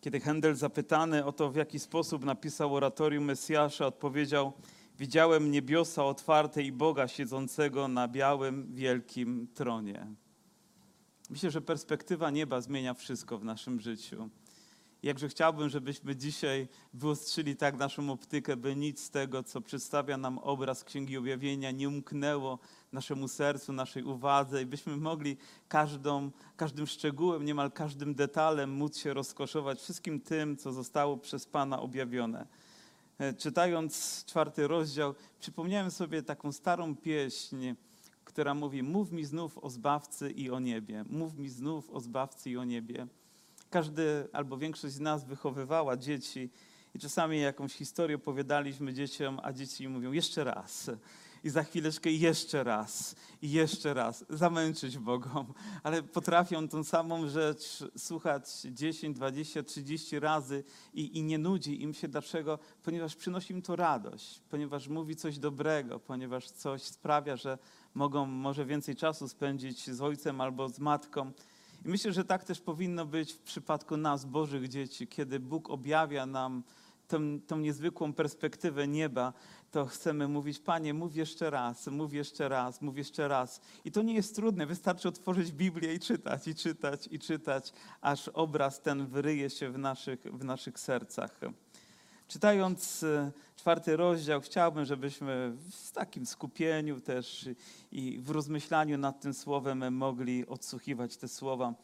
Kiedy Händel zapytany o to, w jaki sposób napisał oratorium Mesjasza, odpowiedział: Widziałem niebiosa otwarte i Boga siedzącego na białym, wielkim tronie. Myślę, że perspektywa nieba zmienia wszystko w naszym życiu. Jakże chciałbym, żebyśmy dzisiaj wyostrzyli tak naszą optykę, by nic z tego, co przedstawia nam obraz Księgi Objawienia, nie umknęło naszemu sercu, naszej uwadze i byśmy mogli każdą, każdym szczegółem, niemal każdym detalem móc się rozkoszować wszystkim tym, co zostało przez Pana objawione. E, Czytając czwarty rozdział, przypomniałem sobie taką starą pieśń, która mówi: Mów mi znów o Zbawcy i o niebie. Mów mi znów o Zbawcy i o niebie. Każdy albo większość z nas wychowywała dzieci i czasami jakąś historię opowiadaliśmy dzieciom, a dzieci mówią jeszcze raz. I za chwileczkę jeszcze raz, i jeszcze raz, zamęczyć Bogom. Ale potrafią tą samą rzecz słuchać 10, 20, 30 razy i, i nie nudzi im się. Dlaczego? Ponieważ przynosi im to radość, ponieważ mówi coś dobrego, ponieważ coś sprawia, że mogą może więcej czasu spędzić z ojcem albo z matką. I myślę, że tak też powinno być w przypadku nas, Bożych dzieci, kiedy Bóg objawia nam tą, tą niezwykłą perspektywę nieba, to chcemy mówić, Panie, mów jeszcze raz, mów jeszcze raz, mów jeszcze raz. I to nie jest trudne, wystarczy otworzyć Biblię i czytać, i czytać, i czytać, aż obraz ten wyryje się w naszych, w naszych sercach. Czytając e, czwarty rozdział, chciałbym, żebyśmy w takim skupieniu też i w rozmyślaniu nad tym słowem mogli odsłuchiwać te słowa.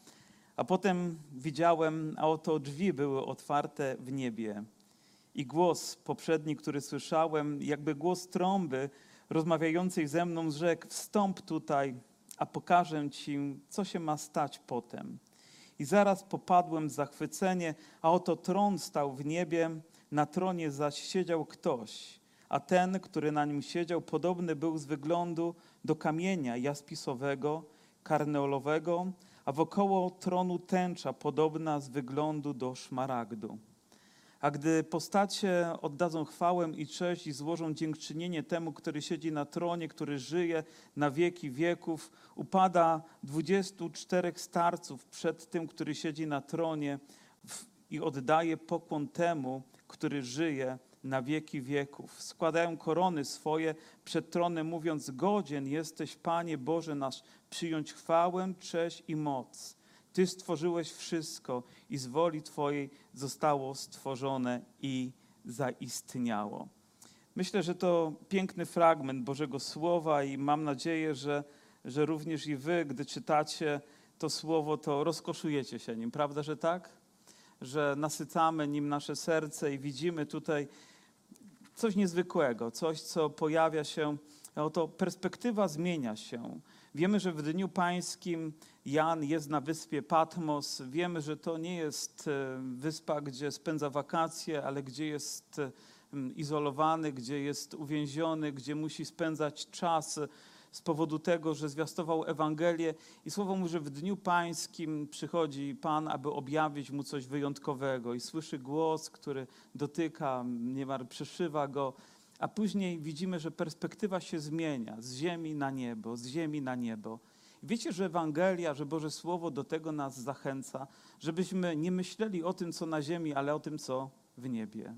A potem widziałem, a oto drzwi były otwarte w niebie. I głos poprzedni, który słyszałem, jakby głos trąby rozmawiającej ze mną, rzekł: Wstąp tutaj, a pokażę ci, co się ma stać potem. I zaraz popadłem w zachwycenie, a oto tron stał w niebie, na tronie zaś siedział ktoś, a ten, który na nim siedział, podobny był z wyglądu do kamienia jaspisowego, karneolowego, a wokoło tronu tęcza podobna z wyglądu do szmaragdu. A gdy postacie oddadzą chwałę i cześć i złożą dziękczynienie temu, który siedzi na tronie, który żyje na wieki wieków, upada dwudziestu czterech starców przed tym, który siedzi na tronie i oddaje pokłon temu, który żyje na wieki wieków. Składają korony swoje przed tronem, mówiąc: Godzien jesteś, Panie Boże nasz, przyjąć chwałę, cześć i moc. Ty stworzyłeś wszystko i z woli Twojej zostało stworzone i zaistniało. Myślę, że to piękny fragment Bożego Słowa i mam nadzieję, że, że również i Wy, gdy czytacie to Słowo, to rozkoszujecie się nim. Prawda, że tak? Że nasycamy nim nasze serce i widzimy tutaj coś niezwykłego, coś, co pojawia się. Oto perspektywa zmienia się. Wiemy, że w Dniu Pańskim Jan jest na wyspie Patmos. Wiemy, że to nie jest e, wyspa, gdzie spędza wakacje, ale gdzie jest e, izolowany, gdzie jest uwięziony, gdzie musi spędzać czas z powodu tego, że zwiastował Ewangelię. I słowo mówi, że w Dniu Pańskim przychodzi Pan, aby objawić mu coś wyjątkowego i słyszy głos, który dotyka, niemal przeszywa go. A później widzimy, że perspektywa się zmienia z ziemi na niebo, z ziemi na niebo. Wiecie, że Ewangelia, że Boże Słowo do tego nas zachęca, żebyśmy nie myśleli o tym, co na ziemi, ale o tym, co w niebie.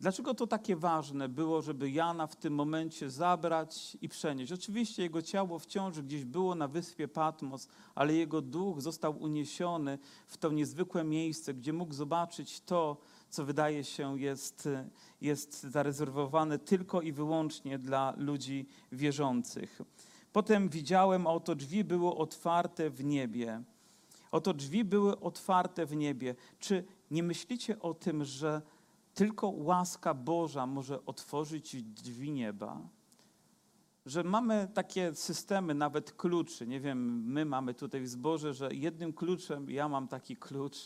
Dlaczego to takie ważne było, żeby Jana w tym momencie zabrać i przenieść? Oczywiście jego ciało wciąż gdzieś było na wyspie Patmos, ale jego duch został uniesiony w to niezwykłe miejsce, gdzie mógł zobaczyć to, co wydaje się jest, jest zarezerwowane tylko i wyłącznie dla ludzi wierzących. Potem widziałem, a oto drzwi były otwarte w niebie. Oto drzwi były otwarte w niebie. Czy nie myślicie o tym, że tylko łaska Boża może otworzyć drzwi nieba? Że mamy takie systemy, nawet kluczy. Nie wiem, my mamy tutaj w zborze, że jednym kluczem, ja mam taki klucz,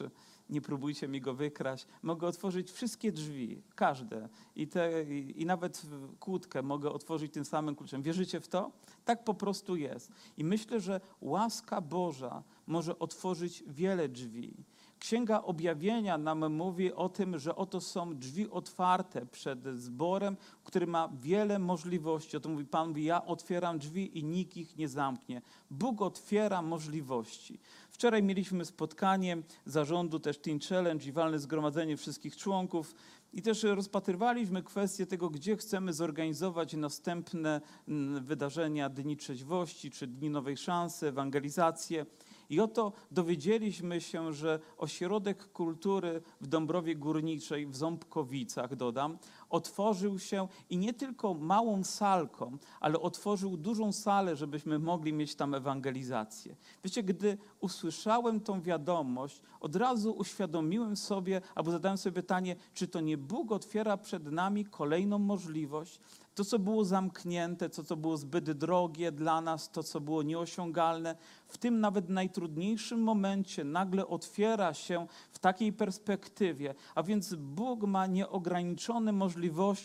nie próbujcie mi go wykraść, mogę otworzyć wszystkie drzwi, każde. I, te, i, I nawet kłódkę mogę otworzyć tym samym kluczem. Wierzycie w to? Tak po prostu jest. I myślę, że łaska Boża może otworzyć wiele drzwi. Księga Objawienia nam mówi o tym, że oto są drzwi otwarte przed zborem, który ma wiele możliwości. O mówi Pan, mówi, ja otwieram drzwi i nikt ich nie zamknie. Bóg otwiera możliwości. Wczoraj mieliśmy spotkanie zarządu też Teen Challenge i walne zgromadzenie wszystkich członków i też rozpatrywaliśmy kwestię tego, gdzie chcemy zorganizować następne mm, wydarzenia Dni Trzeźwości czy Dni Nowej Szansy, ewangelizację. I oto dowiedzieliśmy się, że Ośrodek Kultury w Dąbrowie Górniczej, w Ząbkowicach, dodam, otworzył się i nie tylko małą salką, ale otworzył dużą salę, żebyśmy mogli mieć tam ewangelizację. Wiecie, gdy usłyszałem tą wiadomość, od razu uświadomiłem sobie, albo zadałem sobie pytanie, czy to nie Bóg otwiera przed nami kolejną możliwość, to, co było zamknięte, to, co było zbyt drogie dla nas, to, co było nieosiągalne, w tym nawet najtrudniejszym momencie nagle otwiera się w takiej perspektywie. A więc Bóg ma nieograniczone możliwości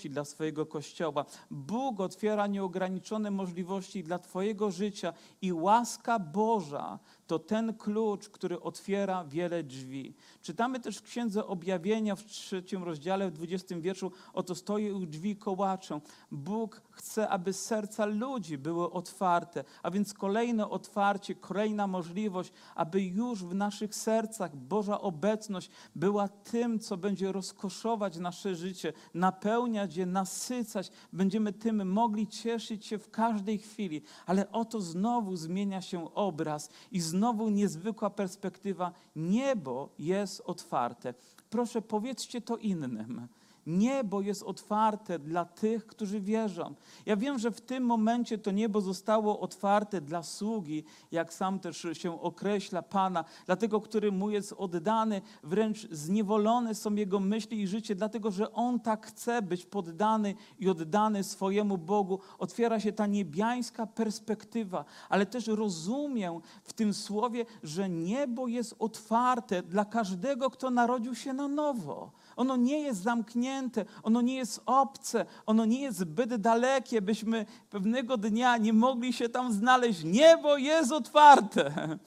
dla swojego kościoła. Bóg otwiera nieograniczone możliwości dla Twojego życia i łaska Boża to ten klucz, który otwiera wiele drzwi. Czytamy też w Księdze Objawienia w trzecim rozdziale, w dwudziestym wierszu, oto stoi u drzwi kołaczę. Bóg chce, aby serca ludzi były otwarte, a więc kolejne otwarcie, kolejna możliwość, aby już w naszych sercach Boża obecność była tym, co będzie rozkoszować nasze życie, napełniać je, nasycać. Będziemy tym mogli cieszyć się w każdej chwili, ale oto znowu zmienia się obraz i znowu niezwykła perspektywa. Niebo jest otwarte. Proszę, powiedzcie to innym. Niebo jest otwarte dla tych, którzy wierzą. Ja wiem, że w tym momencie to niebo zostało otwarte dla sługi, jak sam też się określa Pana, dla tego, który mu jest oddany, wręcz zniewolone są jego myśli i życie, dlatego że on tak chce być poddany i oddany swojemu Bogu. Otwiera się ta niebiańska perspektywa, ale też rozumiem w tym słowie, że niebo jest otwarte dla każdego, kto narodził się na nowo. Ono nie jest zamknięte, ono nie jest obce, ono nie jest zbyt dalekie, byśmy pewnego dnia nie mogli się tam znaleźć. Niebo jest otwarte.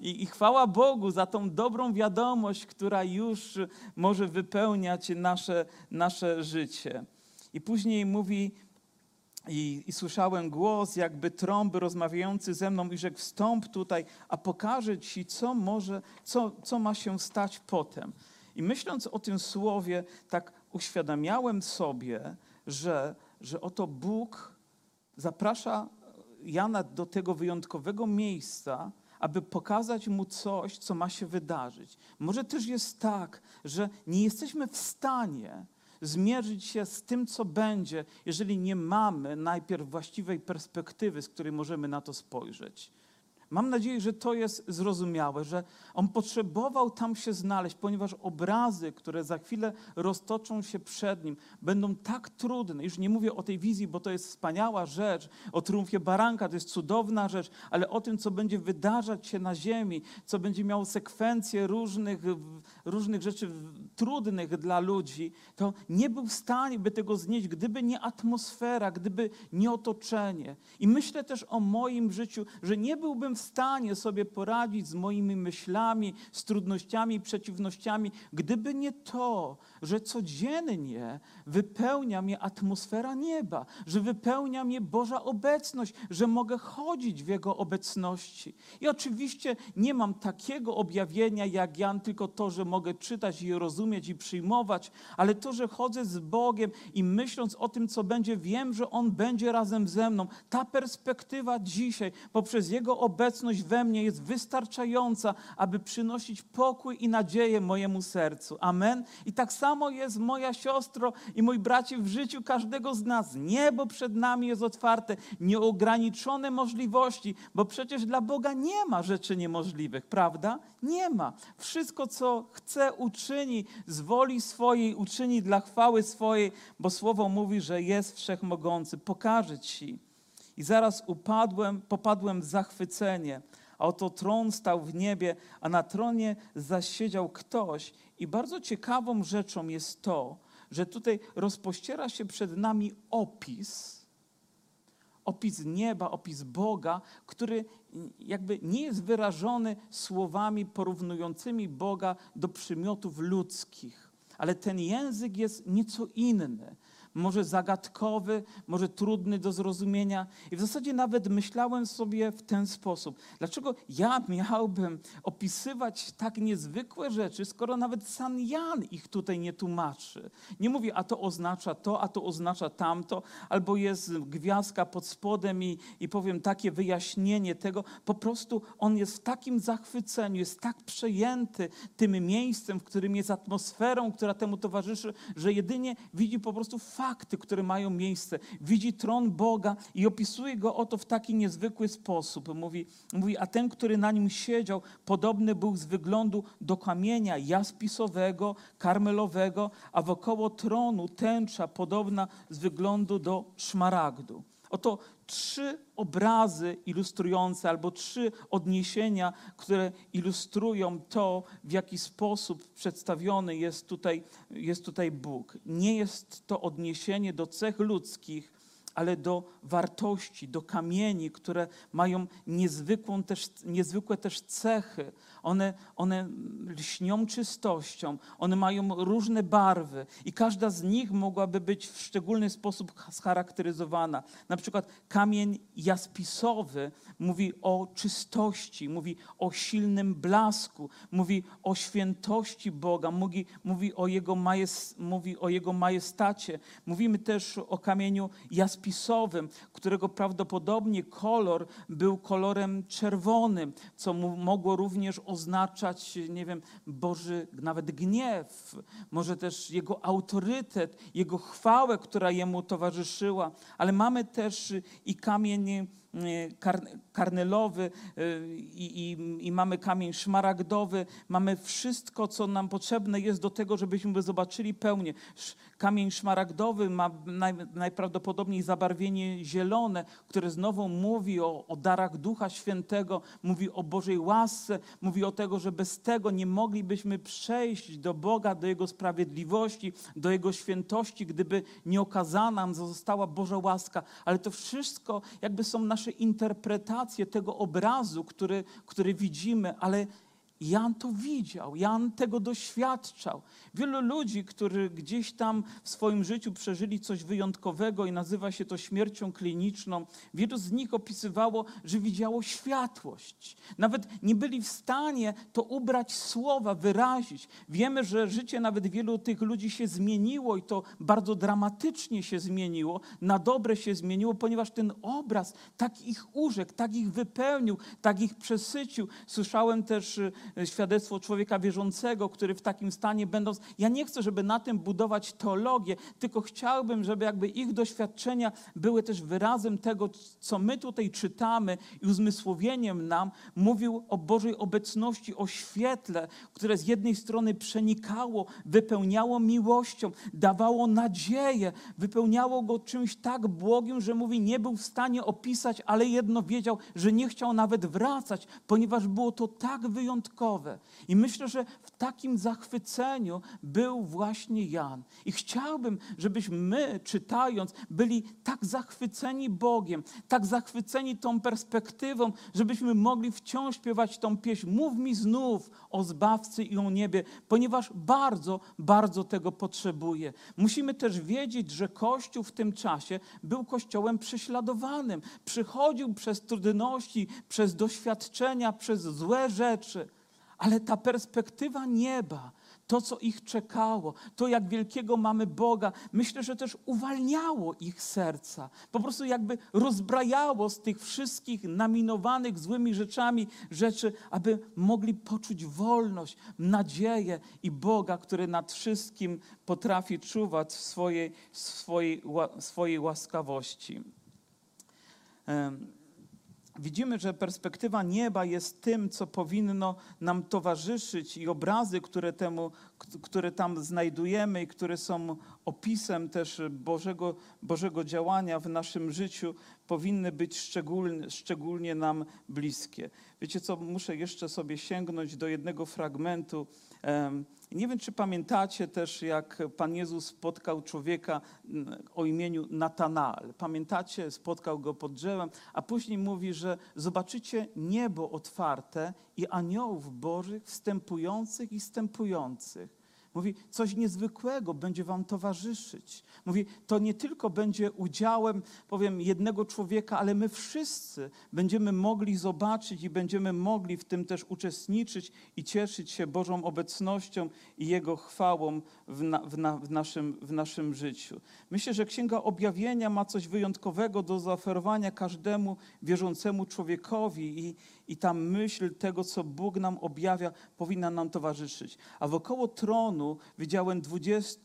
I, I, chwała Bogu za tą dobrą wiadomość, która już może wypełniać nasze, nasze życie. I później mówi, i, I, słyszałem głos, jakby trąby rozmawiający ze mną, i rzekł: Wstąp tutaj, a pokażę ci, co może, co, co ma się stać potem. I myśląc o tym słowie, tak uświadamiałem sobie, że, że oto Bóg zaprasza Jana do tego wyjątkowego miejsca, aby pokazać mu coś, co ma się wydarzyć. Może też jest tak, że nie jesteśmy w stanie zmierzyć się z tym, co będzie, jeżeli nie mamy najpierw właściwej perspektywy, z której możemy na to spojrzeć. Mam nadzieję, że to jest zrozumiałe, że on potrzebował tam się znaleźć, ponieważ obrazy, które za chwilę roztoczą się przed nim, będą tak trudne. Już nie mówię o tej wizji, bo to jest wspaniała rzecz, o triumfie baranka, to jest cudowna rzecz, ale o tym, co będzie wydarzać się na ziemi, co będzie miało sekwencje różnych, różnych rzeczy trudnych dla ludzi, to nie był w stanie by tego znieść, gdyby nie atmosfera, gdyby nie otoczenie. I myślę też o moim życiu, że nie byłbym w stanie sobie poradzić z moimi myślami, z trudnościami, przeciwnościami, gdyby nie to, że codziennie wypełnia mnie atmosfera nieba, że wypełnia mnie Boża obecność, że mogę chodzić w Jego obecności. I oczywiście nie mam takiego objawienia jak Jan, tylko to, że mogę czytać i rozumieć i przyjmować, ale to, że chodzę z Bogiem i myśląc o tym, co będzie, wiem, że On będzie razem ze mną. Ta perspektywa dzisiaj poprzez Jego obecność we mnie jest wystarczająca, aby przynosić pokój i nadzieję mojemu sercu. Amen. I tak samo jest moja siostro i mój bracie w życiu każdego z nas. Niebo przed nami jest otwarte, nieograniczone możliwości, bo przecież dla Boga nie ma rzeczy niemożliwych, prawda? Nie ma. Wszystko, co chce, uczyni z woli swojej, uczyni dla chwały swojej, bo Słowo mówi, że jest wszechmogący. Pokaże Ci. I zaraz upadłem, popadłem w zachwycenie. A oto tron stał w niebie, a na tronie zasiedział ktoś. I bardzo ciekawą rzeczą jest to, że tutaj rozpościera się przed nami opis, opis nieba, opis Boga, który jakby nie jest wyrażony słowami porównującymi Boga do przymiotów ludzkich. Ale ten język jest nieco inny może zagadkowy, może trudny do zrozumienia. I w zasadzie nawet myślałem sobie w ten sposób: dlaczego ja miałbym opisywać tak niezwykłe rzeczy, skoro nawet San Jan ich tutaj nie tłumaczy? Nie mówi, a to oznacza to, a to oznacza tamto, albo jest gwiazdka pod spodem i, i powiem takie wyjaśnienie tego. Po prostu on jest w takim zachwyceniu, jest tak przejęty tym miejscem, w którym jest atmosferą, która temu towarzyszy, że jedynie widzi po prostu fakty, które mają miejsce. Widzi tron Boga i opisuje go oto w taki niezwykły sposób. Mówi, mówi, a ten, który na nim siedział, podobny był z wyglądu do kamienia jaspisowego, karmelowego, a wokoło tronu tęcza podobna z wyglądu do szmaragdu. Oto trzy obrazy ilustrujące albo trzy odniesienia, które ilustrują to, w jaki sposób przedstawiony jest tutaj, jest tutaj Bóg. Nie jest to odniesienie do cech ludzkich, ale do wartości, do kamieni, które mają niezwykłą też, niezwykłe też cechy. One, one lśnią czystością, one mają różne barwy i każda z nich mogłaby być w szczególny sposób scharakteryzowana. Na przykład kamień jaspisowy mówi o czystości, mówi o silnym blasku, mówi o świętości Boga, mówi, mówi, o, jego majest, mówi o Jego majestacie. Mówimy też o kamieniu jaspisowym, którego prawdopodobnie kolor był kolorem czerwonym, co mogło również oznaczać, nie wiem, Boży nawet gniew, może też Jego autorytet, Jego chwałę, która Jemu towarzyszyła, ale mamy też i kamień Y, karnelowy y, i, i, i, mamy kamień szmaragdowy, mamy wszystko, co nam potrzebne jest do tego, żebyśmy zobaczyli pełnię. Kamień szmaragdowy ma naj, najprawdopodobniej zabarwienie zielone, które znowu mówi o, o darach Ducha Świętego, mówi o Bożej łasce, mówi o tego, że bez tego nie moglibyśmy przejść do Boga, do Jego sprawiedliwości, do Jego świętości, gdyby nie okazana nam została Boża łaska. Ale to wszystko jakby są nasze nasze interpretacje tego obrazu, który, który widzimy, ale Jan to widział, Jan tego doświadczał. Wielu ludzi, którzy gdzieś tam w swoim życiu przeżyli coś wyjątkowego i nazywa się to śmiercią kliniczną, wielu z nich opisywało, że widziało światłość. Nawet nie byli w stanie to ubrać słowa, wyrazić. Wiemy, że życie nawet wielu tych ludzi się zmieniło i to bardzo dramatycznie się zmieniło, na dobre się zmieniło, ponieważ ten obraz tak ich urzekł, tak ich wypełnił, tak ich przesycił. Słyszałem też E, świadectwo człowieka wierzącego, który w takim stanie będąc, ja nie chcę, żeby na tym budować teologię, tylko chciałbym, żeby jakby ich doświadczenia były też wyrazem tego, co my tutaj czytamy i uzmysłowieniem nam mówił o Bożej obecności, o świetle, które z jednej strony przenikało, wypełniało miłością, dawało nadzieję, wypełniało go czymś tak błogim, że mówi, nie był w stanie opisać, ale jedno wiedział, że nie chciał nawet wracać, ponieważ było to tak wyjątkowe, wyjątkowe. I myślę, że w takim zachwyceniu był właśnie Jan. I chciałbym, żebyśmy my, czytając, byli tak zachwyceni Bogiem, tak zachwyceni tą perspektywą, żebyśmy mogli wciąż śpiewać tą pieśń. Mów mi znów o Zbawcy i o niebie, ponieważ bardzo, bardzo tego potrzebuje. Musimy też wiedzieć, że Kościół w tym czasie był Kościołem prześladowanym. Przychodził przez trudności, przez doświadczenia, przez złe rzeczy ale ta perspektywa nieba, to, co ich czekało, to, jak wielkiego mamy Boga, myślę, że też uwalniało ich serca. Po prostu jakby rozbrajało z tych wszystkich naminowanych złymi rzeczami rzeczy, aby mogli poczuć wolność, nadzieję i Boga, który nad wszystkim potrafi czuwać w swojej, swojej, swojej łaskawości widzimy, że perspektywa nieba jest tym, co powinno nam towarzyszyć i obrazy, które, temu, które tam znajdujemy i które są opisem też Bożego, Bożego działania w naszym życiu, powinny być szczególnie, szczególnie nam bliskie. Wiecie co, muszę jeszcze sobie sięgnąć do jednego fragmentu. Nie wiem, czy pamiętacie też, jak Pan Jezus spotkał człowieka o imieniu Natanael. Pamiętacie, spotkał go pod drzewem, a później mówi, że zobaczycie niebo otwarte i aniołów bożych wstępujących i wstępujących. Mówi, coś niezwykłego będzie wam towarzyszyć. Mówi, to nie tylko będzie udziałem, powiem, jednego człowieka, ale my wszyscy będziemy mogli zobaczyć i będziemy mogli w tym też uczestniczyć i cieszyć się Bożą obecnością i Jego chwałą w, na, w, na, w, naszym, w naszym życiu. Myślę, że Księga Objawienia ma coś wyjątkowego do zaoferowania każdemu wierzącemu człowiekowi i, i ta myśl tego, co Bóg nam objawia, powinna nam towarzyszyć. A wokoło tronu widziałem 20,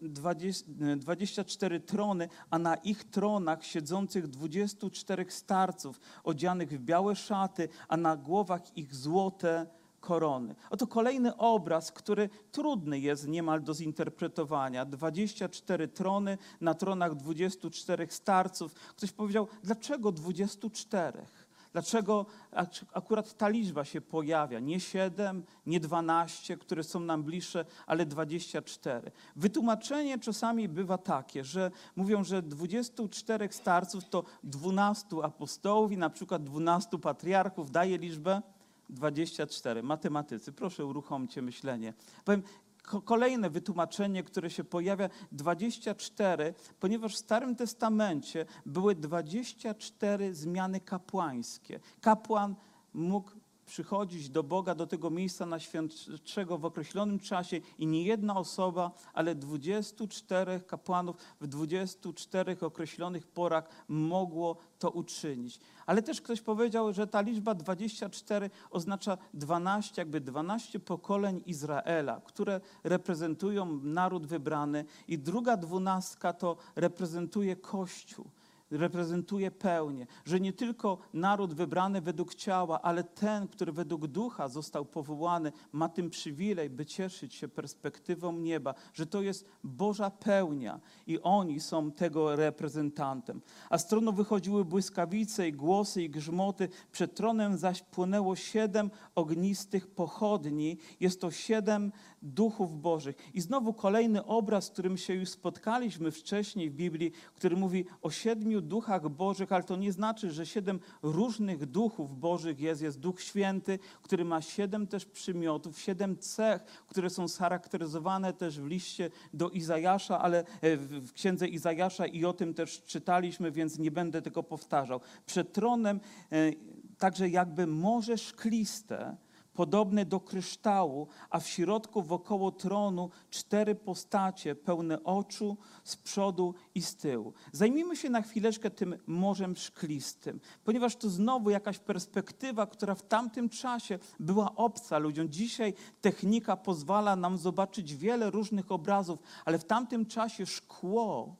20, 24 trony, a na ich tronach siedzących 24 starców, odzianych w białe szaty, a na głowach ich złote korony. Oto kolejny obraz, który trudny jest niemal do zinterpretowania. 24 trony, na tronach 24 starców. Ktoś powiedział, dlaczego 24? Dlaczego ak- akurat ta liczba się pojawia? Nie 7, nie 12, które są nam bliższe, ale 24. Wytłumaczenie czasami bywa takie, że mówią, że 24 starców to 12 apostołów i na przykład 12 patriarchów daje liczbę 24. Matematycy, proszę uruchomcie myślenie. Powiem, kolejne wytłumaczenie, które się pojawia, 24, ponieważ w Starym Testamencie były 24 zmiany kapłańskie. Kapłan mógł przychodzić do Boga, do tego miejsca najświętszego w określonym czasie i nie jedna osoba, ale 24 kapłanów w 24 określonych porach mogło to uczynić. Ale też ktoś powiedział, że ta liczba 24 oznacza 12, jakby 12 pokoleń Izraela, które reprezentują naród wybrany i druga dwunastka to reprezentuje Kościół reprezentuje pełnię, że nie tylko naród wybrany według ciała, ale ten, który według ducha został powołany, ma tym przywilej, by cieszyć się perspektywą nieba, że to jest Boża pełnia i oni są tego reprezentantem. A z tronu wychodziły błyskawice i głosy i grzmoty, przed tronem zaś płynęło siedem ognistych pochodni, jest to siedem duchów bożych. I znowu kolejny obraz, z którym się już spotkaliśmy wcześniej w Biblii, który mówi o siedmiu duchach bożych, ale to nie znaczy, że siedem różnych duchów bożych jest. Jest Duch Święty, który ma siedem też przymiotów, siedem cech, które są scharakteryzowane też w liście do Izajasza, ale e, w księdze Izajasza i o tym też czytaliśmy, więc nie będę tego powtarzał. Przed tronem e, także jakby morze szkliste, podobne do kryształu, a w środku wokoło tronu cztery postacie pełne oczu z przodu i z tyłu. Zajmijmy się na chwileczkę tym morzem szklistym, ponieważ to znowu jakaś perspektywa, która w tamtym czasie była obca ludziom. Dzisiaj technika pozwala nam zobaczyć wiele różnych obrazów, ale w tamtym czasie szkło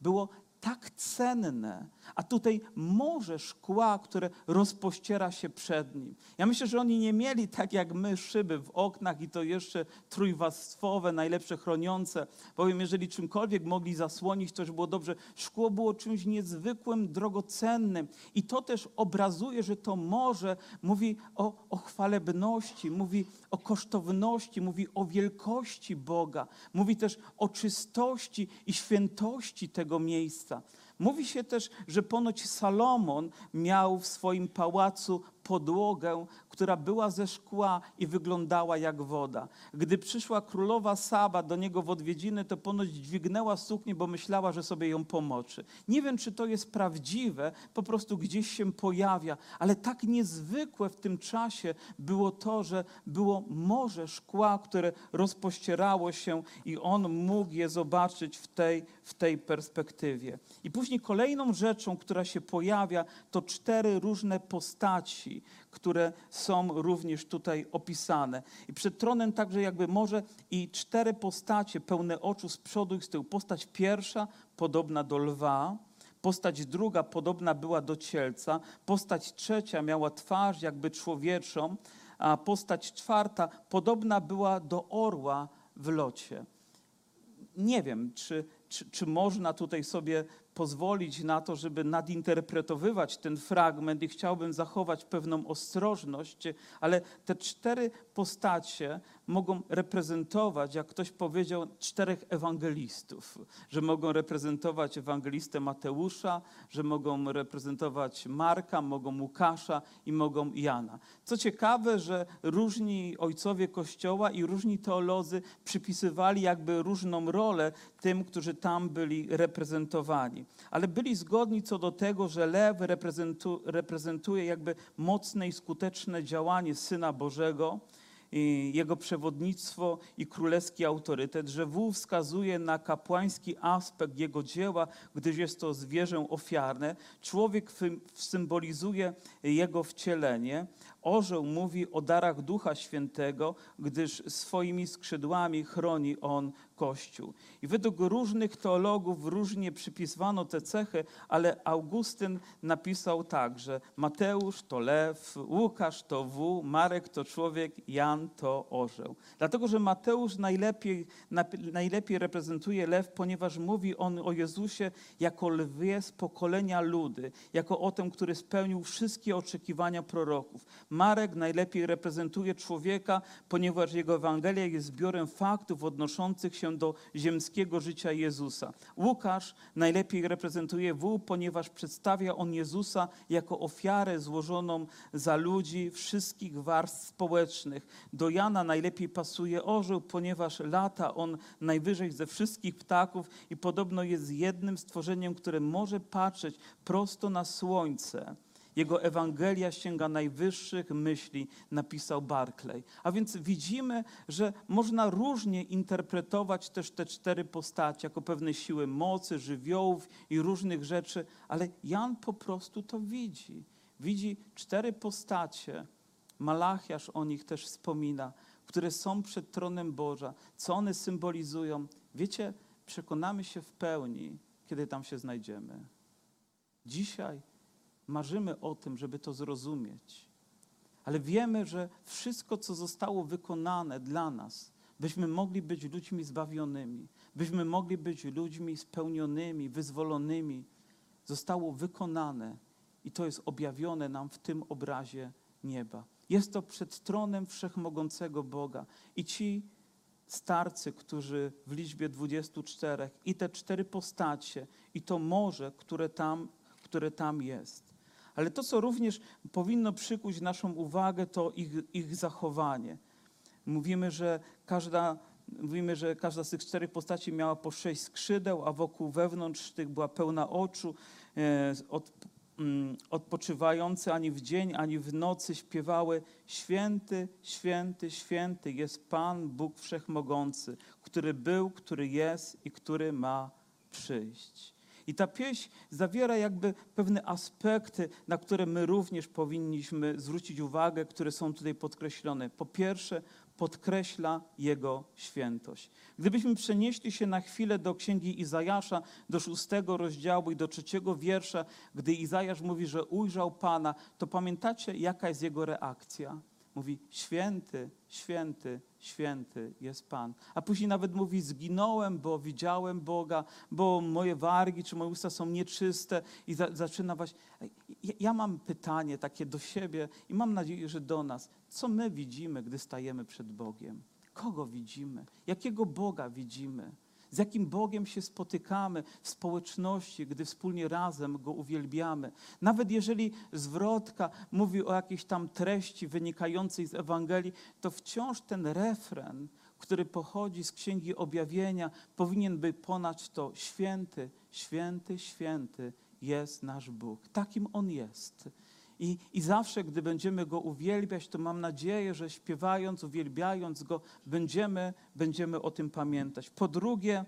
było tak cenne, a tutaj morze szkła, które rozpościera się przed nim. Ja myślę, że oni nie mieli tak jak my szyby w oknach i to jeszcze trójwarstwowe, najlepsze chroniące. Bowiem jeżeli czymkolwiek mogli zasłonić, to już było dobrze. Szkło było czymś niezwykłym, drogocennym i to też obrazuje, że to morze mówi o, o chwalebności, mówi o kosztowności, mówi o wielkości Boga, mówi też o czystości i świętości tego miejsca. Mówi się też, że ponoć Salomon miał w swoim pałacu podłogę, która była ze szkła i wyglądała jak woda. Gdy przyszła królowa Saba do niego w odwiedziny, to ponoć dźwignęła suknię, bo myślała, że sobie ją pomoczy. Nie wiem, czy to jest prawdziwe, po prostu gdzieś się pojawia, ale tak niezwykłe w tym czasie było to, że było morze szkła, które rozpościerało się i on mógł je zobaczyć w tej, w tej perspektywie. I później kolejną rzeczą, która się pojawia, to cztery różne postaci, które są również tutaj opisane. I przed tronem także jakby morze i cztery postacie pełne oczu z przodu i z tyłu. Postać pierwsza podobna do lwa, postać druga podobna była do cielca, postać trzecia miała twarz jakby człowieczą, a postać czwarta podobna była do orła w locie nie wiem, czy, czy, czy można tutaj sobie pozwolić na to, żeby nadinterpretowywać ten fragment i chciałbym zachować pewną ostrożność, ale te cztery postacie mogą reprezentować, jak ktoś powiedział, czterech ewangelistów, że mogą reprezentować ewangelistę Mateusza, że mogą reprezentować Marka, mogą Łukasza i mogą Jana. Co ciekawe, że różni ojcowie Kościoła i różni teolodzy przypisywali jakby różną rolę tym, którzy tam byli reprezentowani. Ale byli zgodni co do tego, że lew reprezentu, reprezentuje jakby mocne i skuteczne działanie Syna Bożego, jego przewodnictwo i królewski autorytet, że wół wskazuje na kapłański aspekt jego dzieła, gdyż jest to zwierzę ofiarne. Człowiek symbolizuje jego wcielenie. Orzeł mówi o darach Ducha Świętego, gdyż swoimi skrzydłami chroni on Kościół. I według różnych teologów różnie przypisywano te cechy, ale Augustyn napisał tak, że Mateusz to lew, Łukasz to wół, Marek to człowiek, Jan to orzeł. Dlatego, że Mateusz najlepiej, najlepiej reprezentuje lew, ponieważ mówi on o Jezusie jako lwie z pokolenia ludy, jako o tym, który spełnił wszystkie oczekiwania proroków. Marek najlepiej reprezentuje człowieka, ponieważ jego Ewangelia jest zbiorem faktów odnoszących się do ziemskiego życia Jezusa. Łukasz najlepiej reprezentuje wół, ponieważ przedstawia on Jezusa jako ofiarę złożoną za ludzi wszystkich warstw społecznych. Do Jana najlepiej pasuje orzeł, ponieważ lata on najwyżej ze wszystkich ptaków i podobno jest jednym stworzeniem, które może patrzeć prosto na słońce. Jego Ewangelia sięga najwyższych myśli, napisał Barclay. A więc widzimy, że można różnie interpretować też te cztery postacie jako pewne siły mocy, żywiołów i różnych rzeczy, ale Jan po prostu to widzi. Widzi cztery postacie, Malachiasz o nich też wspomina, które są przed tronem Boża. Co one symbolizują? Wiecie, przekonamy się w pełni, kiedy tam się znajdziemy. Dzisiaj marzymy o tym, żeby to zrozumieć, ale wiemy, że wszystko, co zostało wykonane dla nas, byśmy mogli być ludźmi zbawionymi, byśmy mogli być ludźmi spełnionymi, wyzwolonymi, zostało wykonane i to jest objawione nam w tym obrazie nieba. Jest to przed tronem wszechmogącego Boga i ci starcy, którzy w liczbie 24 i te cztery postacie i to morze, które tam, które tam jest. Ale to, co również powinno przykuć naszą uwagę, to ich, ich zachowanie. Mówimy, że każda, mówimy, że każda z tych czterech postaci miała po sześć skrzydeł, a wokół wewnątrz tych była pełna oczu. E, od, mm, odpoczywające ani w dzień, ani w nocy śpiewały Święty, święty, święty jest Pan Bóg Wszechmogący, który był, który jest i który ma przyjść. I ta pieśń zawiera jakby pewne aspekty, na które my również powinniśmy zwrócić uwagę, które są tutaj podkreślone. Po pierwsze, podkreśla Jego świętość. Gdybyśmy przenieśli się na chwilę do Księgi Izajasza, do szóstego rozdziału i do trzeciego wiersza, gdy Izajasz mówi, że ujrzał Pana, to pamiętacie, jaka jest jego reakcja? Mówi, święty, święty, święty jest Pan. A później nawet mówi, zginąłem, bo widziałem Boga, bo moje wargi czy moje usta są nieczyste i za, zaczyna właśnie. Ja, ja mam pytanie takie do siebie i mam nadzieję, że do nas. Co my widzimy, gdy stajemy przed Bogiem? Kogo widzimy? Jakiego Boga widzimy? Z jakim Bogiem się spotykamy w społeczności, gdy wspólnie razem Go uwielbiamy. Nawet jeżeli zwrotka mówi o jakiejś tam treści wynikającej z Ewangelii, to wciąż ten refren, który pochodzi z Księgi Objawienia, powinien być ponad to święty, święty, święty jest nasz Bóg. Takim On jest. I, I zawsze, gdy będziemy Go uwielbiać, to mam nadzieję, że śpiewając, uwielbiając Go, będziemy, będziemy o tym pamiętać. Po drugie,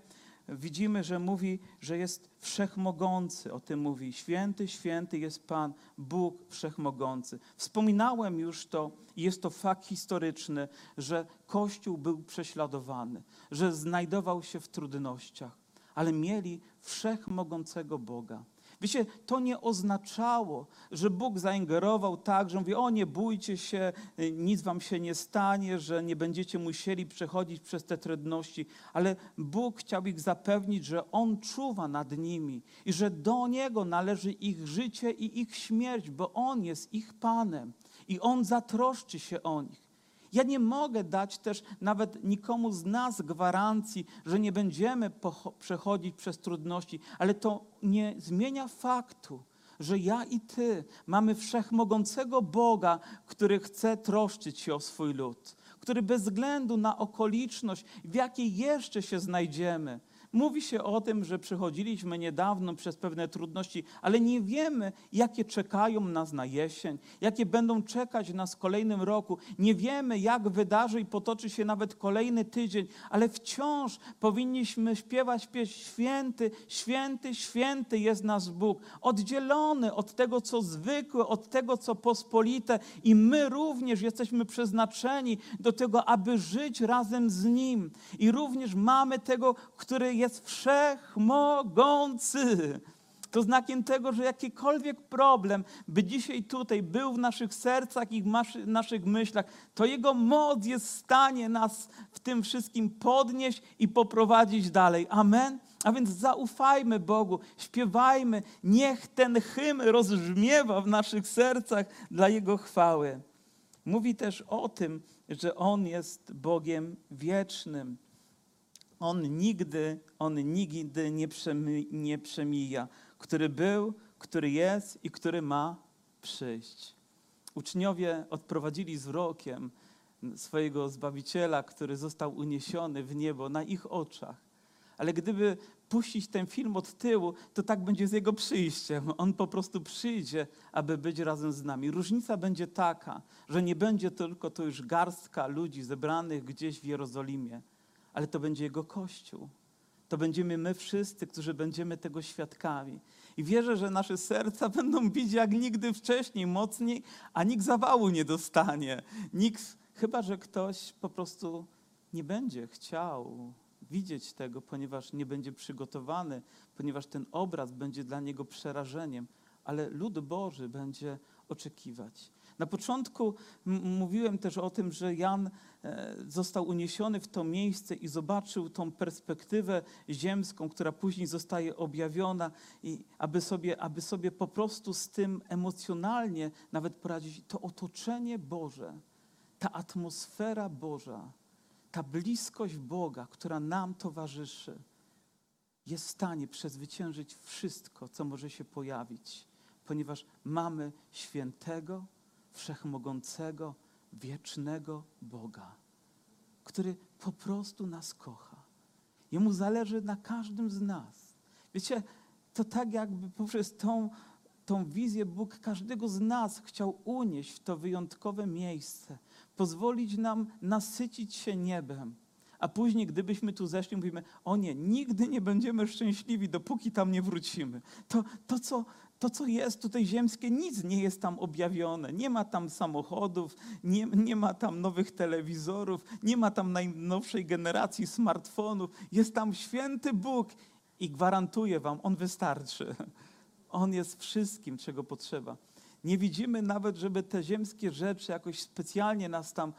widzimy, że mówi, że jest wszechmogący. O tym mówi. Święty, święty jest Pan, Bóg wszechmogący. Wspominałem już to jest to fakt historyczny, że Kościół był prześladowany, że znajdował się w trudnościach, ale mieli wszechmogącego Boga. Wiecie, to nie oznaczało, że Bóg zaingerował tak, że mówi: O, nie bójcie się, nic wam się nie stanie, że nie będziecie musieli przechodzić przez te trudności, ale Bóg chciał ich zapewnić, że On czuwa nad nimi i że do Niego należy ich życie i ich śmierć, bo On jest ich Panem i On zatroszczy się o nich. Ja nie mogę dać też nawet nikomu z nas gwarancji, że nie będziemy przechodzić przez trudności, ale to nie zmienia faktu, że ja i ty mamy wszechmogącego Boga, który chce troszczyć się o swój lud, który bez względu na okoliczność, w jakiej jeszcze się znajdziemy, Mówi się o tym, że przechodziliśmy niedawno przez pewne trudności, ale nie wiemy, jakie czekają nas na jesień, jakie będą czekać nas w kolejnym roku. Nie wiemy, jak wydarzy i potoczy się nawet kolejny tydzień, ale wciąż powinniśmy śpiewać pieśń święty, święty, święty jest nasz Bóg. Oddzielony od tego, co zwykłe, od tego, co pospolite i my również jesteśmy przeznaczeni do tego, aby żyć razem z Nim. I również mamy tego, który jest wszechmogący. To znakiem tego, że jakikolwiek problem by dzisiaj tutaj był w naszych sercach i w naszych myślach, to Jego moc jest w stanie nas w tym wszystkim podnieść i poprowadzić dalej. Amen. A więc zaufajmy Bogu, śpiewajmy, niech ten hymn rozbrzmiewa w naszych sercach dla Jego chwały. Mówi też o tym, że On jest Bogiem wiecznym. On nigdy, On nigdy nie, przemi, nie przemija, który był, który jest i który ma przyjść. Uczniowie odprowadzili wzrokiem swojego Zbawiciela, który został uniesiony w niebo na ich oczach. Ale gdyby puścić ten film od tyłu, to tak będzie z jego przyjściem. On po prostu przyjdzie, aby być razem z nami. Różnica będzie taka, że nie będzie tylko to już garstka ludzi zebranych gdzieś w Jerozolimie, ale to będzie Jego Kościół. To będziemy my wszyscy, którzy będziemy tego świadkami. I wierzę, że nasze serca będą bić jak nigdy wcześniej, mocniej, a nikt zawału nie dostanie. Nikt, chyba że ktoś po prostu nie będzie chciał widzieć tego, ponieważ nie będzie przygotowany, ponieważ ten obraz będzie dla niego przerażeniem, ale lud Boży będzie oczekiwać. Na początku mówiłem też o tym, że Jan e, został uniesiony w to miejsce i zobaczył tą perspektywę ziemską, która później zostaje objawiona, i aby sobie, aby sobie po prostu z tym emocjonalnie nawet poradzić. To otoczenie Boże, ta atmosfera Boża, ta bliskość Boga, która nam towarzyszy, jest w stanie przezwyciężyć wszystko, co może się pojawić, ponieważ mamy świętego, wszechmogącego, wiecznego Boga, który po prostu nas kocha. Jemu zależy na każdym z nas. Wiecie, to tak jakby poprzez tą, tą wizję Bóg każdego z nas chciał unieść w to wyjątkowe miejsce, pozwolić nam nasycić się niebem. A później, gdybyśmy tu zeszli, mówimy: O nie, nigdy nie będziemy szczęśliwi, dopóki tam nie wrócimy. To, to, co, to, co jest tutaj ziemskie, nic nie jest tam objawione. Nie ma tam samochodów, nie, nie ma tam nowych telewizorów, nie ma tam najnowszej generacji smartfonów. Jest tam święty Bóg i gwarantuję Wam, On wystarczy. On jest wszystkim, czego potrzeba. Nie widzimy nawet, żeby te ziemskie rzeczy jakoś specjalnie nas tam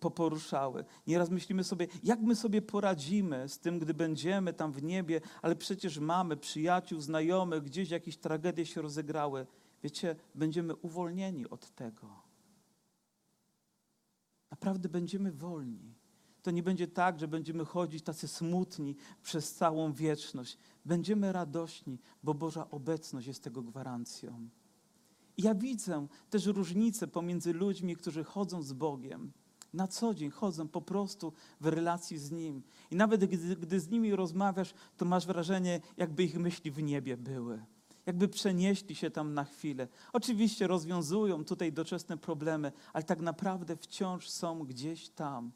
poporuszały. Nieraz myślimy sobie, jak my sobie poradzimy z tym, gdy będziemy tam w niebie, ale przecież mamy przyjaciół, znajomych, gdzieś jakieś tragedie się rozegrały. Wiecie, będziemy uwolnieni od tego. Naprawdę będziemy wolni. To nie będzie tak, że będziemy chodzić tacy smutni przez całą wieczność. Będziemy radośni, bo Boża obecność jest tego gwarancją. Ja widzę też różnicę pomiędzy ludźmi, którzy chodzą z Bogiem. Na co dzień chodzą po prostu w relacji z Nim. I nawet gdy, gdy z nimi rozmawiasz, to masz wrażenie, jakby ich myśli w niebie były. Jakby przenieśli się tam na chwilę. Oczywiście rozwiązują tutaj doczesne problemy, ale tak naprawdę wciąż są gdzieś tam.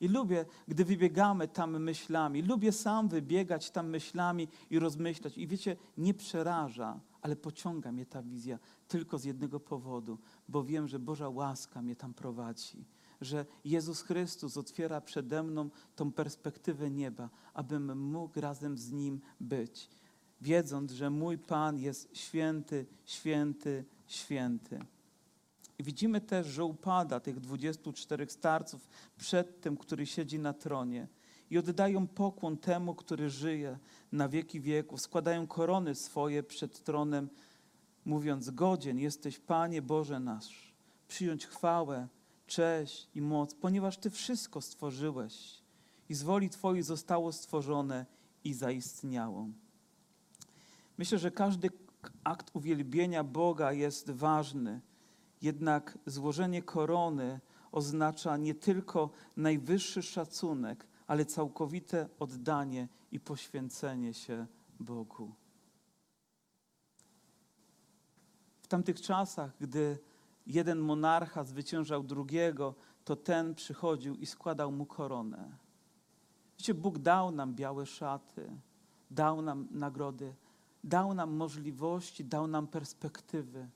I lubię, gdy wybiegamy tam myślami. Lubię sam wybiegać tam myślami i rozmyślać. I wiecie, nie przeraża, ale pociąga mnie ta wizja tylko z jednego powodu, bo wiem, że Boża łaska mnie tam prowadzi. Że Jezus Chrystus otwiera przede mną tą perspektywę nieba, abym mógł razem z Nim być. wiedząc, że mój Pan jest święty, święty, święty. I widzimy też, że upada tych 24 starców przed tym, który siedzi na tronie i oddają pokłon temu, który żyje na wieki wieków. Składają korony swoje przed tronem, mówiąc: Godzien jesteś, Panie Boże nasz, przyjąć chwałę, cześć i moc, ponieważ Ty wszystko stworzyłeś i z woli Twojej zostało stworzone i zaistniało. Myślę, że każdy akt uwielbienia Boga jest ważny, jednak złożenie korony oznacza nie tylko najwyższy szacunek, ale całkowite oddanie i poświęcenie się Bogu. W tamtych czasach, gdy jeden monarcha zwyciężał drugiego, to ten przychodził i składał mu koronę. Wiecie, Bóg dał nam białe szaty, dał nam nagrody, dał nam możliwości, dał nam perspektywy.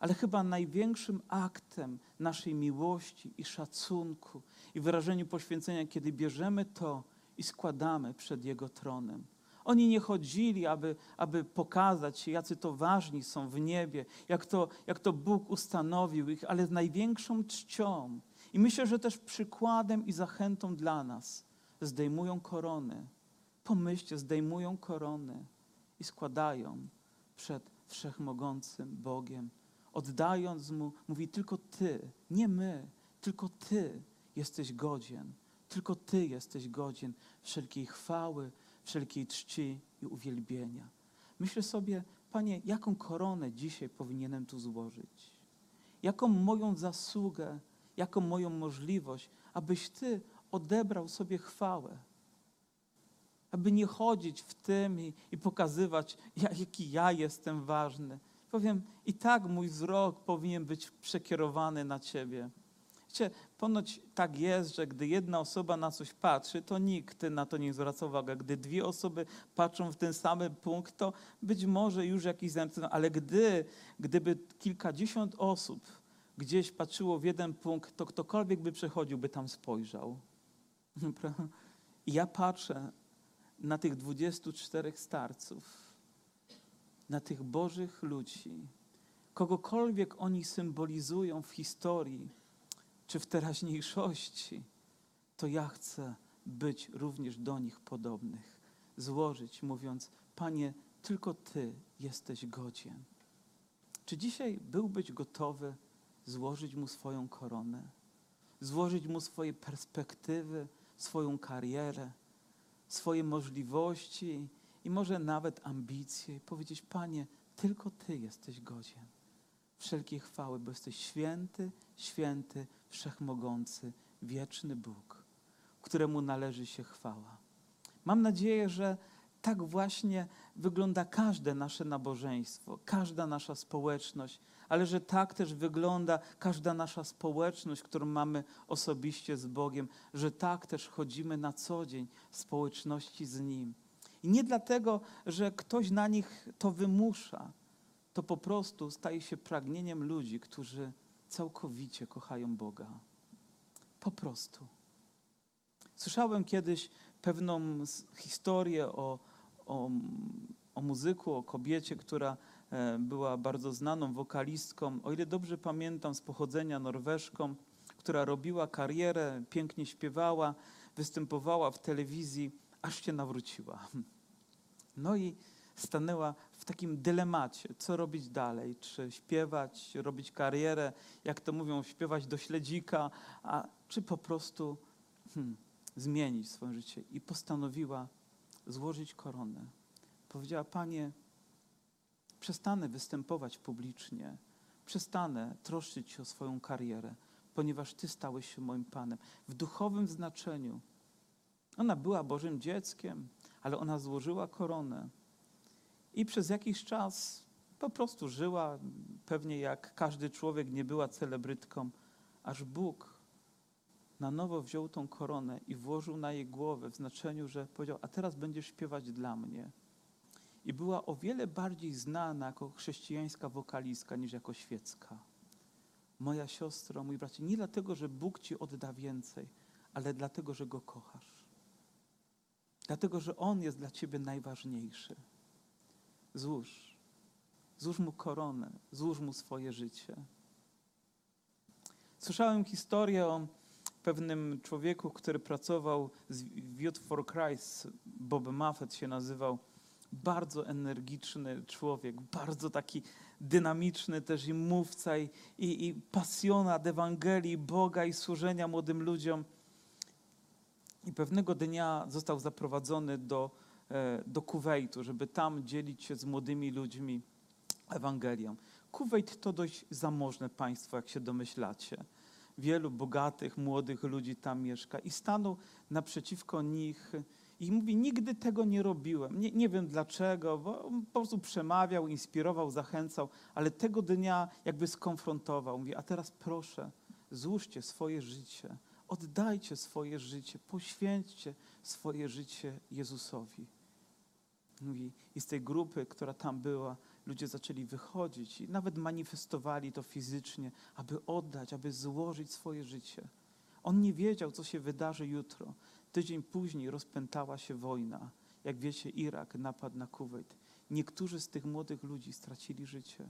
Ale chyba największym aktem naszej miłości i szacunku i wyrażeniu poświęcenia, kiedy bierzemy to i składamy przed Jego tronem. Oni nie chodzili, aby, aby pokazać się, jacy to ważni są w niebie, jak to, jak to Bóg ustanowił ich, ale z największą czcią. I myślę, że też przykładem i zachętą dla nas zdejmują korony. Pomyślcie, zdejmują korony i składają przed wszechmogącym Bogiem oddając mu, mówi: Tylko Ty, nie my, tylko Ty jesteś godzien, tylko Ty jesteś godzien wszelkiej chwały, wszelkiej czci i uwielbienia. Myślę sobie, Panie, jaką koronę dzisiaj powinienem tu złożyć? Jaką moją zasługę, jaką moją możliwość, abyś Ty odebrał sobie chwałę? Aby nie chodzić w tym i, i pokazywać, jaki ja jestem ważny, powiem, i tak mój wzrok powinien być przekierowany na Ciebie. Wiecie, ponoć tak jest, że gdy jedna osoba na coś patrzy, to nikt na to nie zwraca uwagi. Gdy dwie osoby patrzą w ten sam punkt, to być może już jakiś zainteresowany, ale gdy, gdyby kilkadziesiąt osób gdzieś patrzyło w jeden punkt, to ktokolwiek by przechodził, by tam spojrzał. I ja patrzę na tych 24 starców na tych Bożych ludzi, kogokolwiek oni symbolizują w historii czy w teraźniejszości, to ja chcę być również do nich podobnych. Złożyć, mówiąc: Panie, tylko Ty jesteś godzien. Czy dzisiaj byłbyś gotowy złożyć mu swoją koronę, złożyć mu swoje perspektywy, swoją karierę, swoje możliwości i może nawet ambicje i powiedzieć: Panie, tylko Ty jesteś godzien wszelkiej chwały, bo jesteś święty, święty, wszechmogący, wieczny Bóg, któremu należy się chwała. Mam nadzieję, że tak właśnie wygląda każde nasze nabożeństwo, każda nasza społeczność, ale że tak też wygląda każda nasza społeczność, którą mamy osobiście z Bogiem, że tak też chodzimy na co dzień w społeczności z Nim. I nie dlatego, że ktoś na nich to wymusza. To po prostu staje się pragnieniem ludzi, którzy całkowicie kochają Boga. Po prostu. Słyszałem kiedyś pewną historię o, o, o muzyku, o kobiecie, która e, była bardzo znaną wokalistką, o ile dobrze pamiętam, z pochodzenia norweszką, która robiła karierę, pięknie śpiewała, występowała w telewizji aż się nawróciła. No i stanęła w takim dylemacie, co robić dalej, czy śpiewać, robić karierę, jak to mówią, śpiewać do śledzika, a czy po prostu hmm, zmienić swoje życie. I postanowiła złożyć koronę. Powiedziała, Panie, przestanę występować publicznie, przestanę troszczyć się o swoją karierę, ponieważ Ty stałeś się moim Panem. W duchowym znaczeniu ona była Bożym dzieckiem, ale ona złożyła koronę i przez jakiś czas po prostu żyła, pewnie jak każdy człowiek nie była celebrytką, aż Bóg na nowo wziął tą koronę i włożył na jej głowę w znaczeniu, że powiedział, a teraz będziesz śpiewać dla mnie. I była o wiele bardziej znana jako chrześcijańska wokalistka niż jako świecka. Moja siostro, mój bracie, nie dlatego, że Bóg ci odda więcej, ale dlatego, że Go kochasz. Dlatego, że On jest dla ciebie najważniejszy. Złóż. Złóż mu koronę, złóż mu swoje życie. Słyszałem historię o pewnym człowieku, który pracował z Youth for Christ, Bob Muffet się nazywał. Bardzo energiczny człowiek, bardzo taki dynamiczny też i mówca, i, i, i pasjonat Ewangelii, Boga i służenia młodym ludziom. I pewnego dnia został zaprowadzony do, e, do Kuwejtu, żeby tam dzielić się z młodymi ludźmi Ewangelią. Kuwejt to dość zamożne państwo, jak się domyślacie. Wielu bogatych, młodych ludzi tam mieszka i stanął naprzeciwko nich i mówi, nigdy tego nie robiłem. Nie, nie wiem dlaczego, bo po prostu przemawiał, inspirował, zachęcał, ale tego dnia jakby skonfrontował. Mówi, a teraz proszę, złóżcie swoje życie, oddajcie swoje życie, poświęćcie swoje życie Jezusowi. Mówi, i z tej grupy, która tam była, ludzie zaczęli wychodzić i nawet manifestowali to fizycznie, aby oddać, aby złożyć swoje życie. On nie wiedział, co się wydarzy jutro. Tydzień później rozpętała się wojna. Jak wiecie, Irak napadł na Kuwait. Niektórzy z tych młodych ludzi stracili życie.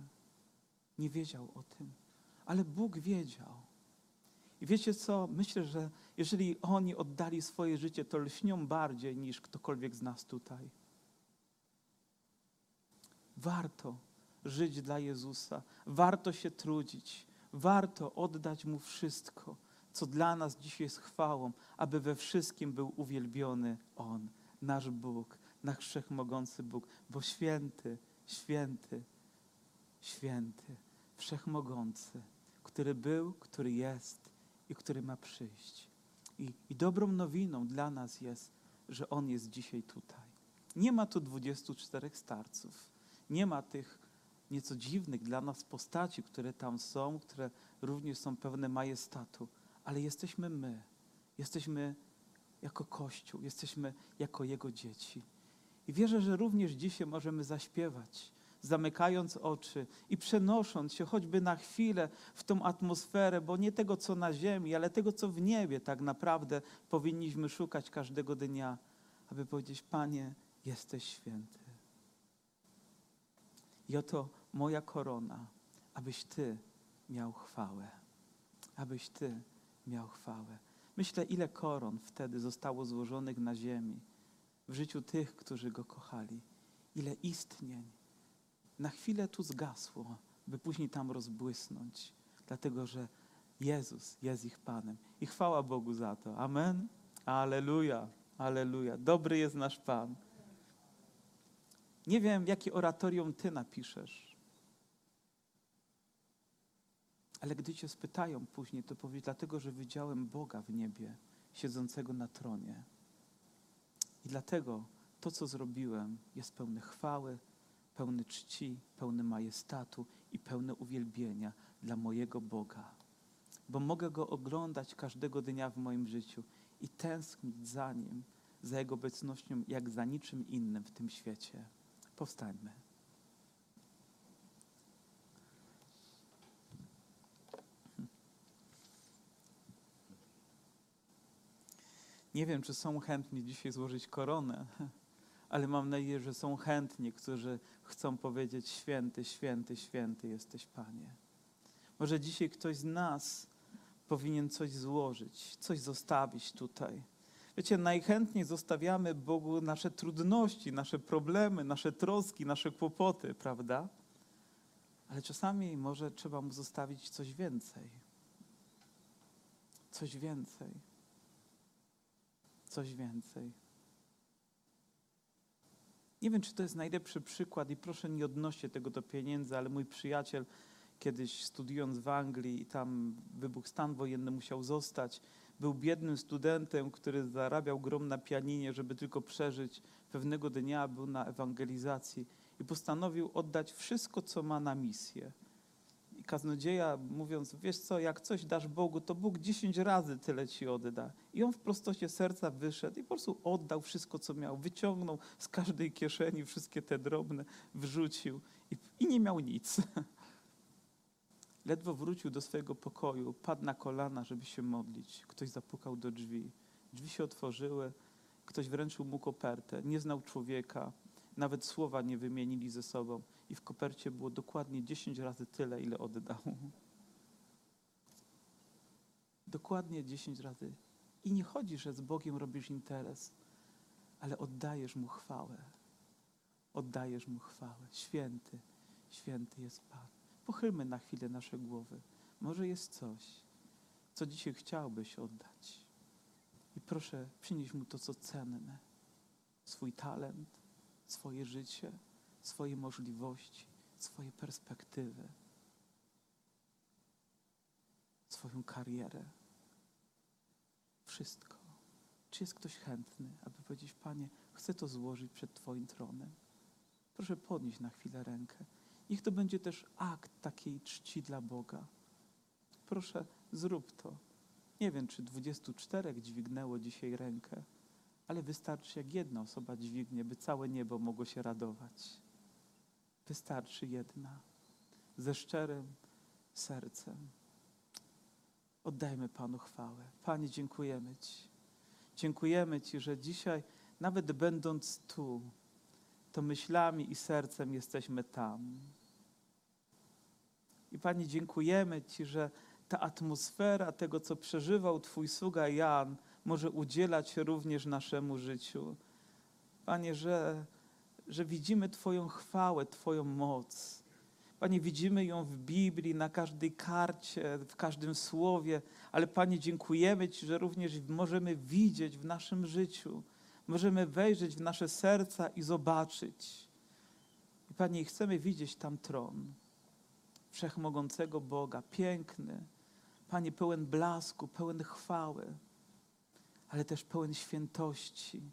Nie wiedział o tym, ale Bóg wiedział. I wiecie co? Myślę, że jeżeli oni oddali swoje życie, to lśnią bardziej niż ktokolwiek z nas tutaj. Warto żyć dla Jezusa, warto się trudzić, warto oddać Mu wszystko, co dla nas dzisiaj jest chwałą, aby we wszystkim był uwielbiony On, nasz Bóg, nasz wszechmogący Bóg, bo święty, święty, święty, wszechmogący, który był, który jest i który ma przyjść. I, I dobrą nowiną dla nas jest, że On jest dzisiaj tutaj. Nie ma tu 24 starców. Nie ma tych nieco dziwnych dla nas postaci, które tam są, które również są pełne majestatu, ale jesteśmy my. Jesteśmy jako Kościół, jesteśmy jako Jego dzieci. I wierzę, że również dzisiaj możemy zaśpiewać, zamykając oczy i przenosząc się choćby na chwilę w tą atmosferę, bo nie tego, co na ziemi, ale tego, co w niebie tak naprawdę powinniśmy szukać każdego dnia, aby powiedzieć: Panie, jesteś święty. I oto moja korona, abyś Ty miał chwałę. Abyś Ty miał chwałę. Myślę, ile koron wtedy zostało złożonych na ziemi w życiu tych, którzy Go kochali. Ile istnień na chwilę tu zgasło, by później tam rozbłysnąć, dlatego że Jezus jest ich Panem. I chwała Bogu za to. Amen. Aleluja. Aleluja. Dobry jest nasz Pan. Nie wiem, jakie oratorium ty napiszesz. Ale gdy cię spytają później, to powiedz, dlatego, że widziałem Boga w niebie, siedzącego na tronie. I dlatego to, co zrobiłem, jest pełne chwały, pełne czci, pełne majestatu i pełne uwielbienia dla mojego Boga. Bo mogę Go oglądać każdego dnia w moim życiu i tęsknić za Nim, za Jego obecnością, jak za niczym innym w tym świecie. Powstańmy. Nie wiem, czy są chętni dzisiaj złożyć koronę, ale mam nadzieję, że są chętni, którzy chcą powiedzieć: Święty, święty, święty jesteś, Panie. Może dzisiaj ktoś z nas powinien coś złożyć, coś zostawić tutaj Wiecie, najchętniej zostawiamy Bogu nasze trudności, nasze problemy, nasze troski, nasze kłopoty, prawda? Ale czasami może trzeba mu zostawić coś więcej. Coś więcej. Coś więcej. Nie wiem, czy to jest najlepszy przykład i proszę nie odnoście tego do pieniędzy, ale mój przyjaciel kiedyś studiując w Anglii tam wybuch stan wojenny musiał zostać, był biednym studentem, który zarabiał grom na pianinie, żeby tylko przeżyć. Pewnego dnia był na ewangelizacji i postanowił oddać wszystko, co ma na misję. Kaznodzieja mówiąc, wiesz co, jak coś dasz Bogu, to Bóg dziesięć razy tyle ci odda. I on w prostocie serca wyszedł i po prostu oddał wszystko, co miał. Wyciągnął z każdej kieszeni wszystkie te drobne, wrzucił i, i nie miał nic. Ledwo wrócił do swojego pokoju, padł na kolana, żeby się modlić. Ktoś zapukał do drzwi. Drzwi się otworzyły, ktoś wręczył mu kopertę. Nie znał człowieka. Nawet słowa nie wymienili ze sobą. I w kopercie było dokładnie 10 razy tyle, ile oddał. Dokładnie 10 razy. I nie chodzi, że z Bogiem robisz interes, ale oddajesz Mu chwałę. Oddajesz Mu chwałę. Święty, święty jest Pan. Pochylmy na chwilę nasze głowy. Może jest coś, co dzisiaj chciałbyś oddać. I proszę, przynieś Mu to, co cenne. Swój talent, swoje życie, swoje możliwości, swoje perspektywy, swoją karierę. Wszystko. Czy jest ktoś chętny, aby powiedzieć, Panie, chcę to złożyć przed Twoim tronem? Proszę podnieść na chwilę rękę. Niech to będzie też akt takiej czci dla Boga. Proszę, zrób to. Nie wiem, czy 24 dźwignęło dzisiaj rękę, ale wystarczy, jak jedna osoba dźwignie, by całe niebo mogło się radować. Wystarczy jedna, ze szczerym sercem. Oddajmy Panu chwałę. Panie, dziękujemy Ci. Dziękujemy Ci, że dzisiaj, nawet będąc tu, to myślami i sercem jesteśmy tam. I Panie, dziękujemy Ci, że ta atmosfera tego, co przeżywał Twój sługa Jan, może udzielać również naszemu życiu. Panie, że, że widzimy Twoją chwałę, Twoją moc. Panie, widzimy ją w Biblii, na każdej karcie, w każdym słowie, ale Panie, dziękujemy Ci, że również możemy widzieć w naszym życiu, możemy wejrzeć w nasze serca i zobaczyć. I Panie, chcemy widzieć tam tron wszechmogącego Boga, piękny, Panie, pełen blasku, pełen chwały, ale też pełen świętości.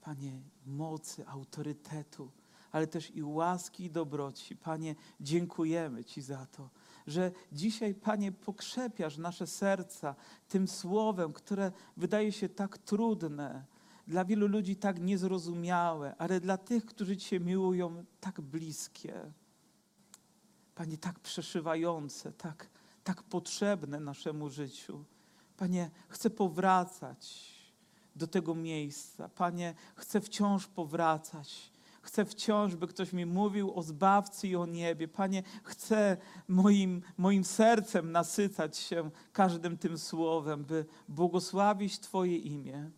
Panie, mocy, autorytetu, ale też i łaski i dobroci. Panie, dziękujemy Ci za to, że dzisiaj, Panie, pokrzepiasz nasze serca tym słowem, które wydaje się tak trudne, dla wielu ludzi tak niezrozumiałe, ale dla tych, którzy Cię miłują, tak bliskie. Panie, tak przeszywające, tak, tak potrzebne naszemu życiu. Panie, chcę powracać do tego miejsca. Panie, chcę wciąż powracać. Chcę wciąż, by ktoś mi mówił o Zbawcy i o niebie. Panie, chcę moim, moim sercem nasycać się każdym tym słowem, by błogosławić Twoje imię.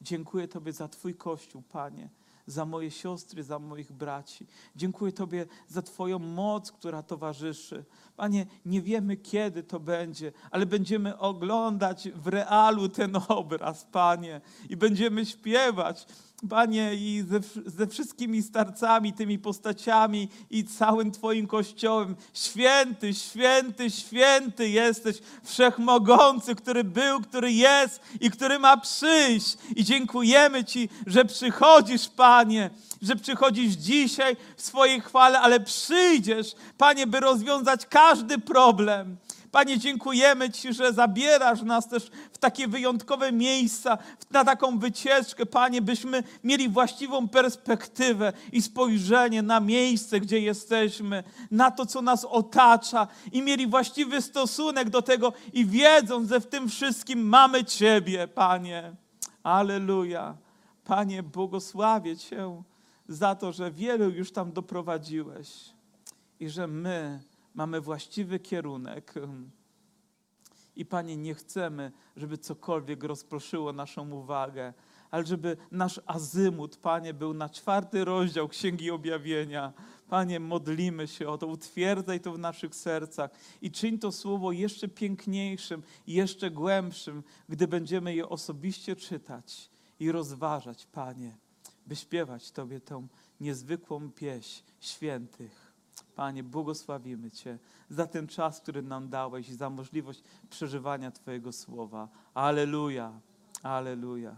Dziękuję Tobie za Twój Kościół, Panie, za moje siostry, za moich braci. Dziękuję Tobie za Twoją moc, która towarzyszy. Panie, nie wiemy kiedy to będzie, ale będziemy oglądać w realu ten obraz, Panie, i będziemy śpiewać. Panie, i ze, ze wszystkimi starcami, tymi postaciami i całym Twoim kościołem. Święty, święty, święty jesteś, wszechmogący, który był, który jest i który ma przyjść. I dziękujemy Ci, że przychodzisz, Panie, że przychodzisz dzisiaj w swojej chwale, ale przyjdziesz, Panie, by rozwiązać każdy problem. Panie, dziękujemy Ci, że zabierasz nas też w takie wyjątkowe miejsca, na taką wycieczkę, Panie, byśmy mieli właściwą perspektywę i spojrzenie na miejsce, gdzie jesteśmy, na to, co nas otacza i mieli właściwy stosunek do tego i wiedząc, że w tym wszystkim mamy Ciebie, Panie. Aleluja. Panie, błogosławię Cię za to, że wielu już tam doprowadziłeś i że my mamy właściwy kierunek. I Panie, nie chcemy, żeby cokolwiek rozproszyło naszą uwagę, ale żeby nasz azymut, Panie, był na czwarty rozdział Księgi Objawienia. Panie, modlimy się o to, utwierdzaj to w naszych sercach i czyń to słowo jeszcze piękniejszym, jeszcze głębszym, gdy będziemy je osobiście czytać i rozważać, Panie, by śpiewać Tobie tą niezwykłą pieśń świętych. Panie, błogosławimy Cię za ten czas, który nam dałeś i za możliwość przeżywania Twojego słowa. Aleluja, aleluja.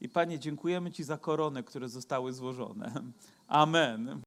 I Panie, dziękujemy Ci za korony, które zostały złożone. Amen.